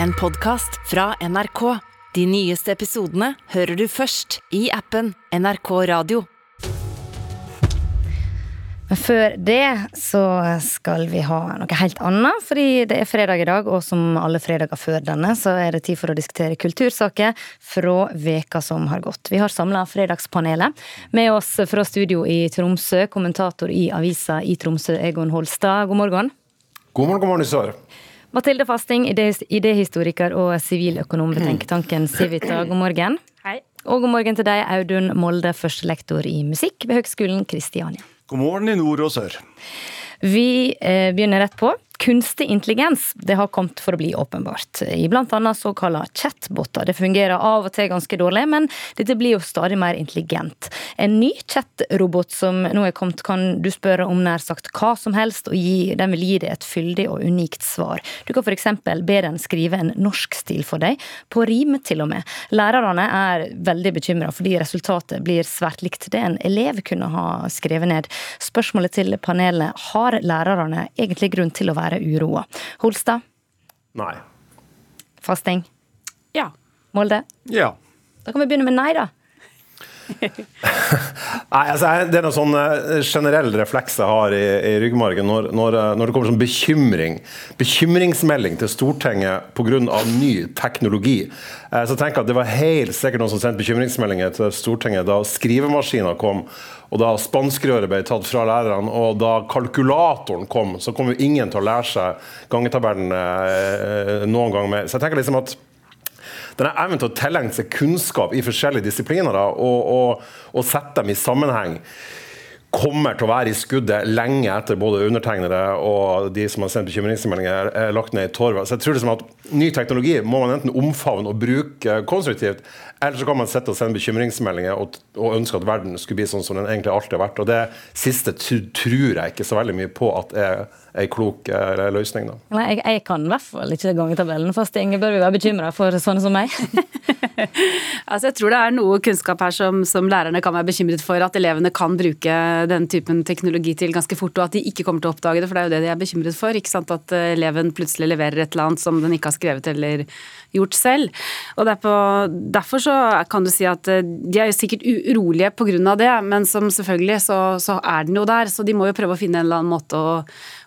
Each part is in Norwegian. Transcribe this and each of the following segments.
en podkast fra NRK. De nyeste episodene hører du først i appen NRK Radio. Men før det så skal vi ha noe helt annet, fordi det er fredag i dag, og som alle fredager før denne, så er det tid for å diskutere kultursaker fra veka som har gått. Vi har samla Fredagspanelet. Med oss fra studio i Tromsø, kommentator i avisa i Tromsø, Egon Holstad. God morgen. God morgen, god morgen, Sør. Mathilde Fasting, idéhistoriker og siviløkonom ved tenketanken Civita. God morgen. Hei. Og god morgen til deg, Audun Molde, førstelektor i musikk ved Høgskolen Kristiania. God morgen i nord og sør. Vi eh, begynner rett på. Kunstig intelligens det har kommet for å bli åpenbart. I bl.a. såkalla chatboter. Det fungerer av og til ganske dårlig, men dette blir jo stadig mer intelligent. En ny chatrobot som nå er kommet, kan du spørre om nær sagt hva som helst, og gi, den vil gi deg et fyldig og unikt svar. Du kan f.eks. be den skrive en norsk stil for deg, på rim til og med. Lærerne er veldig bekymra fordi resultatet blir svært likt det en elev kunne ha skrevet ned. Spørsmålet til panelet har lærerne egentlig grunn til å være uroa? Holstad? Nei. Fasting? Ja. Molde? Ja. Da kan vi begynne med nei, da. Nei, altså, Det er noen sånn eh, generell refleks jeg har i, i ryggmargen når, når, eh, når det kommer sånn bekymring. Bekymringsmelding til Stortinget pga. ny teknologi. Eh, Så tenker jeg at Det var helt sikkert noen som sendte bekymringsmeldinger til Stortinget da skrivemaskiner kom, og da spanskrøret ble tatt fra lærerne, og da kalkulatoren kom, så kom jo ingen til å lære seg gangetabellen eh, noen gang mer. Så jeg tenker liksom at denne evnen til å tilegne seg kunnskap i forskjellige disipliner da, og, og, og sette dem i sammenheng, kommer til å være i skuddet lenge etter både undertegnede og de som har sendt bekymringsmeldinger, er lagt ned i torvet. Så jeg tror det som at ny teknologi må man enten omfavne og bruke konstruktivt, eller så kan man sette og sende bekymringsmeldinger og, og ønske at verden skulle bli sånn som den egentlig alltid har vært. Og det siste tr- tror jeg ikke så veldig mye på at er en klok eh, løsning. da. Nei, jeg, jeg kan i hvert fall ikke gangetabellen. Fasting bør vi være bekymra for sånne som meg. Altså, jeg tror det er noe kunnskap her som, som lærerne kan være bekymret for. At elevene kan bruke den typen teknologi til ganske fort, og at de ikke kommer til å oppdage det. For det er jo det de er bekymret for. ikke sant? At eh, eleven plutselig leverer et eller annet som den ikke har skrevet eller gjort selv. Og derfor, derfor så kan du si at eh, de er jo sikkert urolige pga. det, men som selvfølgelig så, så er den jo der. Så de må jo prøve å finne en eller annen måte å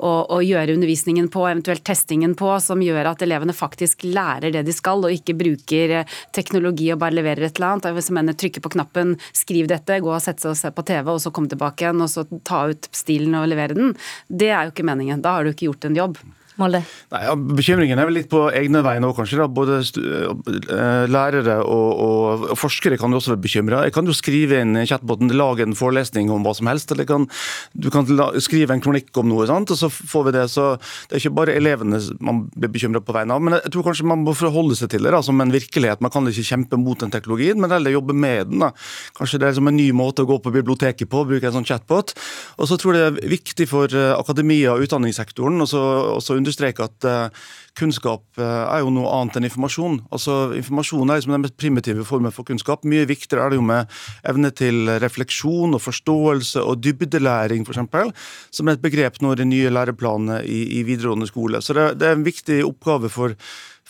å, å gjøre undervisningen på, eventuelt testingen på, som gjør at elevene faktisk lærer det de skal, og ikke bruker eh, teknologi og bare leverer et eller annet. Hvis mener trykke på knappen 'skriv dette', gå og sette seg og se på TV, og så komme tilbake igjen og så ta ut stilen og levere den, det er jo ikke meningen. Da har du ikke gjort en jobb. Molde? Nei, ja, Bekymringen er vel litt på egne vegne òg, kanskje. da. Både eh, lærere og, og, og forskere kan jo også være bekymra. Jeg kan jo skrive inn i chatboten, lage en forelesning om hva som helst. eller kan, Du kan la, skrive en kronikk om noe, sant? og så får vi det. Så det er ikke bare elevene man blir bekymra på vegne av. Men jeg tror kanskje man må forholde seg til det da, som en virkelighet. Man kan ikke kjempe mot den teknologien, men heller jobbe med den. da. Kanskje det er som en ny måte å gå på biblioteket på, bruke en sånn chatbot. Og så tror jeg det er viktig for eh, akademia og utdanningssektoren også, også understreke at eh, kunnskap eh, er jo noe annet enn informasjon. Altså Informasjon er liksom den mest primitive formen for kunnskap. Mye viktigere er det jo med evne til refleksjon og forståelse og dybdelæring, f.eks., som er et begrep nå i de nye læreplanene i, i videregående skole. Så det, det er en viktig oppgave for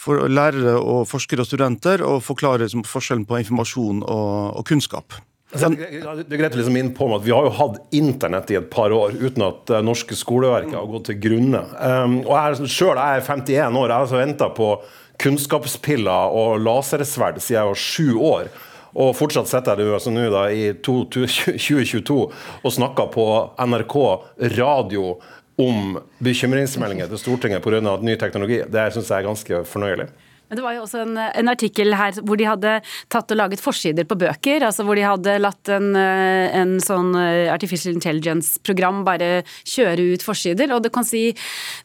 for lærere og forskere og studenter å forklare liksom, forskjellen på informasjon og, og kunnskap. Altså, det er greit å liksom inn på at Vi har jo hatt internett i et par år uten at uh, norske skoleverket har gått til grunne. Um, og jeg Sjøl er jeg 51 år. Jeg har altså venta på kunnskapspiller og lasersverd siden jeg var sju år. Og fortsatt sitter jeg altså nå da i to, to, 2022 og snakker på NRK radio om bekymringsmeldinger til Stortinget pga. ny teknologi. Det syns jeg er ganske fornøyelig. Men det var jo også en, en, artikkel her hvor de hadde tatt og laget forsider på bøker. altså Hvor de hadde latt en, en sånn artificial intelligence-program bare kjøre ut forsider. Og du kan si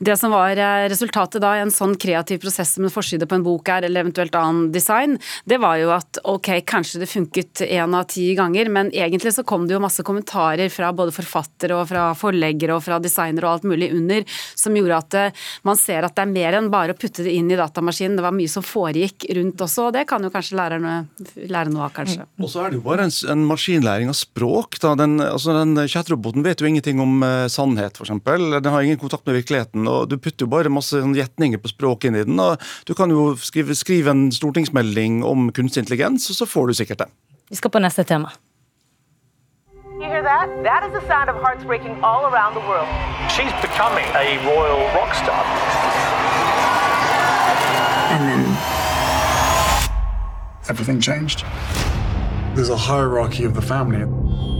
det som var resultatet da i en sånn kreativ prosess som en forside på en bok er, eller eventuelt annen design, det var jo at ok, kanskje det funket én av ti ganger, men egentlig så kom det jo masse kommentarer fra både forfattere og fra forleggere og fra designere og alt mulig under, som gjorde at man ser at det er mer enn bare å putte det inn i datamaskinen. Det var mye som foregikk rundt også. og Det kan jo kanskje lærerne lære noe av, kanskje. Og så er det jo bare en, en maskinlæring av språk. da. Den, altså den Chatroboten vet jo ingenting om uh, sannhet, f.eks. Den har ingen kontakt med virkeligheten. og Du putter jo bare masse sånn gjetninger på språk inn i den. og Du kan jo skrive, skrive en stortingsmelding om kunstig intelligens, og så får du sikkert det. Vi skal på neste tema. You hear that? That is the sound of hearts breaking all around the world. She's becoming a royal rock star. And then everything changed. There's a hierarchy of the family.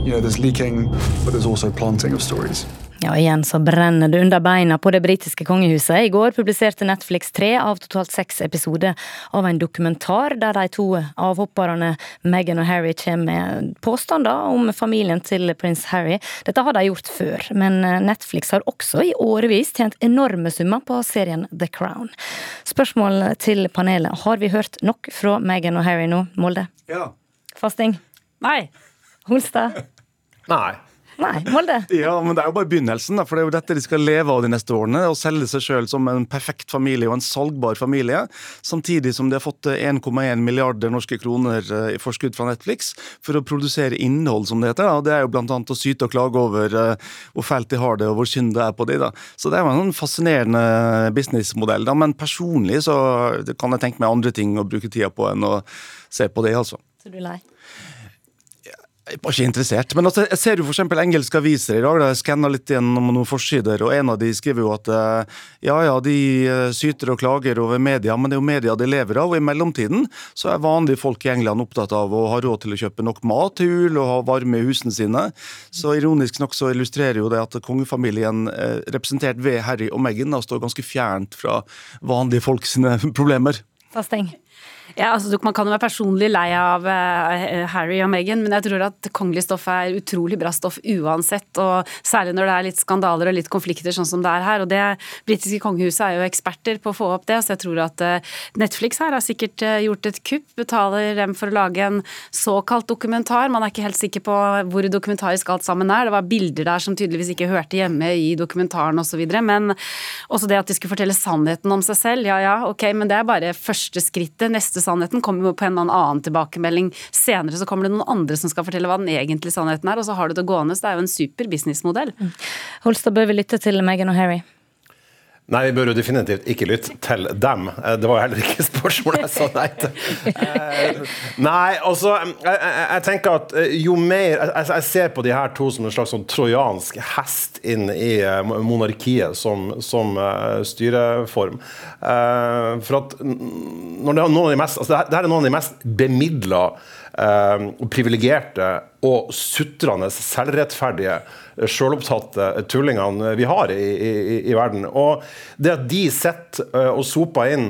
You know, there's leaking, but there's also planting of stories. Ja, igjen så brenner det under beina på det britiske kongehuset. I går publiserte Netflix tre av totalt seks episoder av en dokumentar der de to avhopperne Meghan og Harry kommer med påstander om familien til prins Harry. Dette har de gjort før, men Netflix har også i årevis tjent enorme summer på serien The Crown. Spørsmål til panelet. Har vi hørt nok fra Meghan og Harry nå, Molde? Ja. Fasting? Nei. Holstad? Nei. Nei, Molde? Ja, men det er jo bare begynnelsen. da, for Det er jo dette de skal leve av de neste årene. Å selge seg sjøl som en perfekt familie og en salgbar familie. Samtidig som de har fått 1,1 milliarder norske kroner eh, i forskudd fra Netflix for å produsere innhold, som det heter. da, og Det er jo bl.a. å syte og klage over uh, hvor fælt de har det og hvor synd det er på de da. Så det er jo en sånn fascinerende businessmodell. da, Men personlig så kan jeg tenke meg andre ting å bruke tida på enn å se på det, altså. Så du er lei? Jeg var ikke interessert. Men altså, jeg ser jo f.eks. engelske aviser i dag. Jeg skanna litt gjennom noen forsider, og en av de skriver jo at eh, ja, ja, de eh, syter og klager over media, men det er jo media de lever av. Og i mellomtiden så er vanlige folk i England opptatt av å ha råd til å kjøpe nok mat til jul og ha varme i husene sine. Så ironisk nok så illustrerer jo det at kongefamilien, eh, representert ved Harry og Meghan, står ganske fjernt fra vanlige folk sine problemer. Fasting? Ja, altså Man kan jo være personlig lei av uh, Harry og Meghan, men jeg tror at kongelig stoff er utrolig bra stoff uansett. og Særlig når det er litt skandaler og litt konflikter, sånn som det er her. og Det britiske kongehuset er jo eksperter på å få opp det, så jeg tror at uh, Netflix her har sikkert uh, gjort et kupp. Betaler dem for å lage en såkalt dokumentar. Man er ikke helt sikker på hvor dokumentarisk alt sammen er. Det var bilder der som tydeligvis ikke hørte hjemme i dokumentaren osv. Men også det at de skulle fortelle sannheten om seg selv, ja ja, ok, men det er bare første skrittet. Neste sannheten kommer jo på en annen tilbakemelding. Senere så kommer det noen andre som skal fortelle hva den egentlige sannheten er, og så har du det gående. Så det er jo en super businessmodell. Holstad, bør vi lytte til Meghan og Harry? Nei, vi bør jo definitivt ikke lytte til dem. Eh, det var jo heller ikke spørsmålet jeg sa nei til. Eh, nei, altså jeg, jeg, tenker at eh, jo mer jeg, jeg, ser på de her to som en slags sånn trojansk hest inn i monarkiet som, som styreform. For at når det er noen av de mest altså det her er noen av de mest bemidla uh, privilegerte og sutrende, selvrettferdige, selvopptatte tullingene vi har i, i, i, verden. Og det at de sitter og soper inn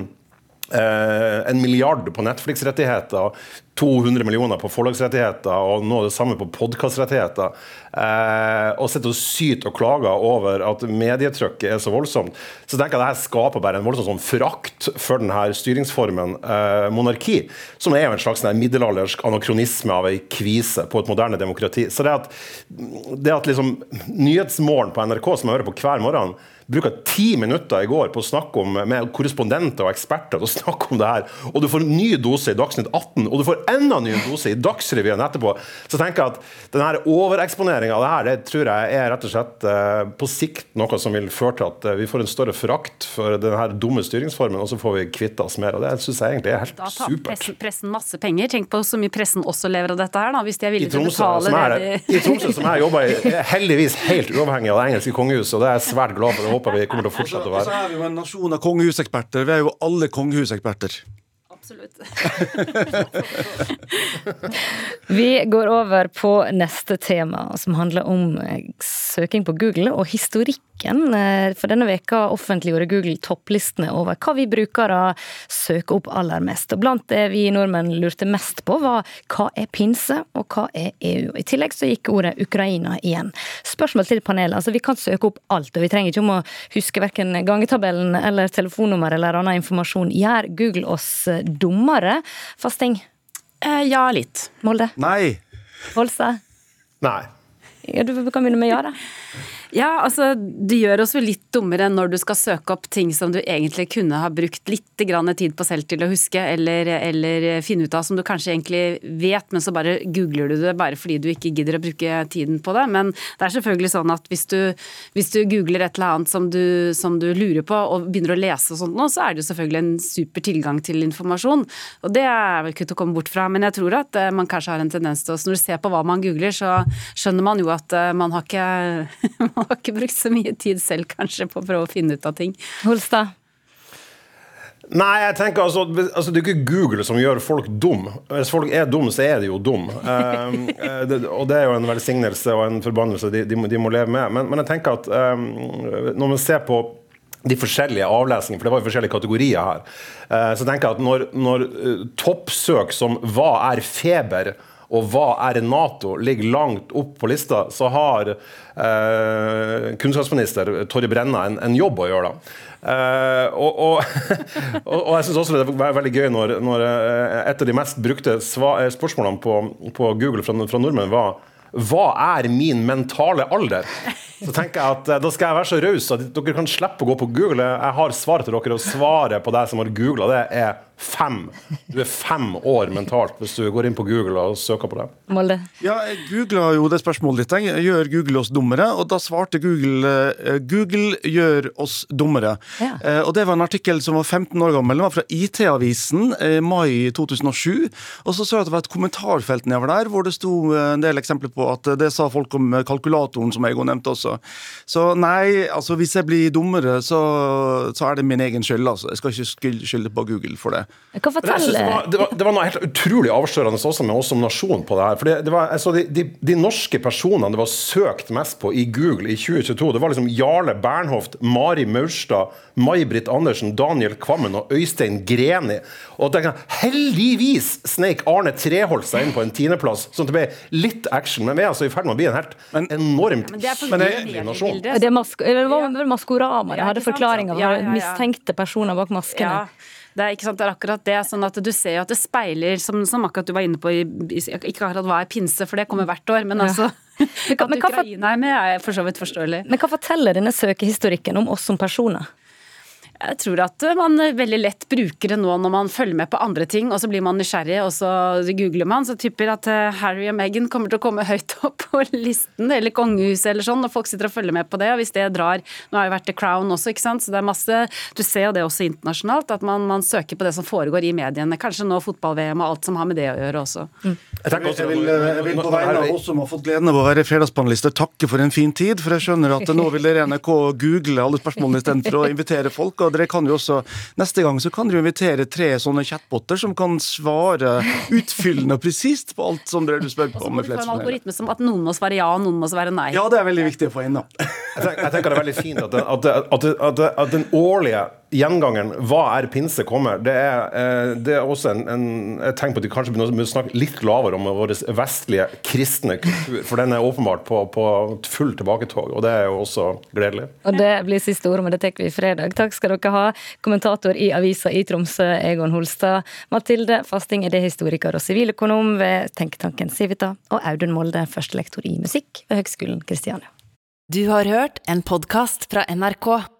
eh, en milliard på Netflix-rettigheter, 200 millioner på forlagsrettigheter og nå det samme på podkastrettigheter. Eh, og sitter og syter og klager over at medietrykket er så voldsomt. Så tenker jeg at dette skaper bare en voldsom sånn forakt for denne styringsformen eh, monarki, som er jo en slags sånn middelaldersk anakronisme av ei kvise på et moderne demokrati. Så det at, det at liksom Nyhetsmorgen på NRK, som jeg hører på hver morgen, bruka ti minutter i går på å snakke om, med korrespondenter og eksperter å snakke om det her, og du får en ny dose i Dagsnytt 18, og du får enda ny dose i Dagsrevyen etterpå, så tenker jeg at denne overeksponeringa av det her, det tror jeg er rett og slett eh, på sikt noe som vil føre til at eh, vi får en større forakt for denne dumme styringsformen, og så får vi kvitte oss mer. og Det syns jeg egentlig er helt da tar supert. Pressen, pressen masse penger. Tenk på så mye pressen også lever av dette her, da, hvis de er villige til å betale det. I Tromsø, som jeg jobber i, er heldigvis helt uavhengig av det engelske kongehuset, og det er jeg svært glad for. Håper vi kommer til å fortsette å Og så er vi jo en nasjon av kongehuseksperter. Vi er jo alle kongehuseksperter. Absolutt. Vi går over på neste tema, som handler om eh, søking på Google og historikken. Eh, For denne veka offentliggjorde Google topplistene over hva vi brukere søker opp aller mest. Og blant det vi nordmenn lurte mest på, var hva er pinse, og hva er EU? I tillegg så gikk ordet Ukraina igjen. Spørsmål til panelet. Altså, vi kan søke opp alt, og vi trenger ikke om å huske verken gangetabellen eller telefonnummer eller annen informasjon. Gjør Google oss eh, dummere? Fasting? Eh, ja, litt. Molde? Nei! Volsa? Nei. Ja, du kan begynne med ja, da. Ja, altså det gjør oss jo litt dummere når du skal søke opp ting som du egentlig kunne ha brukt litt grann tid på selv til å huske, eller, eller finne ut av som du kanskje egentlig vet, men så bare googler du det bare fordi du ikke gidder å bruke tiden på det. Men det er selvfølgelig sånn at hvis du, hvis du googler et eller annet som du, som du, lurer på og begynner å lese og sånt nå, så er det jo selvfølgelig en super tilgang til informasjon. Og det er vel ikke til å komme bort fra. Men jeg tror at eh, man kanskje har en tendens til å Når du ser på hva man googler, så skjønner man jo at eh, man har ikke har ikke brukt så mye tid selv kanskje på å prøve å finne ut av ting. Holstad? Nei, jeg tenker altså, altså, Det er ikke Google som gjør folk dum. Hvis folk er dum, så er de jo dum. Um, det, og det er jo en velsignelse og en forbannelse de, de, må, de må, leve med. Men, men jeg tenker at um, når man ser på de forskjellige avlesningene, for det var jo forskjellige kategorier her, uh, så tenker jeg at når, når uh, toppsøk som 'hva er feber' og hva er Nato ligger langt opp på lista, så har eh, kunnskapsminister Torje Brenna en, en, jobb å gjøre. da. Uh, og, og, og, jeg syns også det er veldig gøy når, når eh, et av de mest brukte eh, spørsmålene på, på Google fra, fra nordmenn var hva er min mentale alder? Så tenker jeg at Da skal jeg være så raus at dere kan slippe å gå på Google. Jeg har svaret til dere, og svaret på deg som har googla det, er fem. Du er fem år mentalt hvis du går inn på Google og søker på det. Molde. Ja, jeg googla jo det spørsmålet ditt. Jeg gjør Google oss dummere? Og da svarte Google uh, Google gjør oss dummere. Ja. Uh, og det var en artikkel som var 15 år gammel. Den var fra IT-avisen i mai 2007. Og så så jeg at det var et kommentarfelt nedover der hvor det sto en del eksempler på at det sa folk om kalkulatoren, som jeg nevnte også. Så nei, altså hvis jeg blir dummere, så, så er det min egen skyld. Altså. Jeg skal ikke skylde på Google for det. Hva forteller det var, det, var, det var, noe helt utrolig avslørende også med oss som nasjon på det her. For det, det var, altså, de, de, de, norske personene det var søkt mest på i Google i 2022, det var liksom Jarle Bernhoft, Mari Maurstad, May-Britt Andersen, Daniel Kvammen og Øystein Greni. Og tenker, Heldigvis sneik Arne Treholt seg inn på en tiendeplass, sånn at det ble litt action. Men vi er altså i ferd med å bli en helt men, enormt nasjon. Det, mask det var vel Maskorama, det hadde forklaringer for ja, ja, ja. mistenkte personer bak maskene. Det er, ikke sant, det er akkurat det. sånn at Du ser jo at det speiler, som, som akkurat du var inne på, i, ikke akkurat hva er pinse, for det kommer hvert år, men altså ja. At Ukraina er med, er for så vidt forståelig. Men hva forteller denne søkehistorikken om oss som personer? Jeg tror at man veldig lett bruker det nå når man følger med på andre ting, og så blir man nysgjerrig, og så googler man. Så tipper at eh, Harry og Meghan kommer til å komme høyt opp på listen, eller kongehuset eller sånn, og folk sitter og følger med på det. Og hvis det drar Nå har jo vært The Crown også, ikke sant, så det er masse Du ser jo det også internasjonalt, at man, man søker på det som foregår i mediene. Kanskje nå fotball-VM og alt som har med det å gjøre også. Mm. Jeg, også, jeg, vil, jeg, vil, på vegne av oss som har fått gleden av å være fredagspanelister, takke for en fin tid. For jeg skjønner at nå vil dere NRK google alle spørsmålene istedenfor å invitere folk. Og dere kan jo også, Neste gang så kan dere invitere tre sånne chatboter som kan svare utfyllende og presist på alt som dere spør på. Du få en algoritme som at noen må svare ja, og noen må svare nei. Ja, det er veldig viktig å få inn. da. Jeg tenker, jeg tenker det er veldig fint at, at, at, at den årlige gjengangeren 'hva er pinse?' kommer, det er, eh, det er også en, en, et tegn på at de kanskje begynner å snakke litt lavere om vår vestlige kristne kultur. For den er åpenbart på, på full tilbaketog, og det er jo også gledelig. Og det blir siste ord, men det tar vi i fredag. Takk skal dere ha, kommentator i avisa i Tromsø, Egon Holstad. Mathilde Fasting er det historiker og siviløkonom ved tenketanken Civita, og Audun Molde, førstelektor i musikk ved Høgskolen Kristiania. Du har hørt en podkast fra NRK.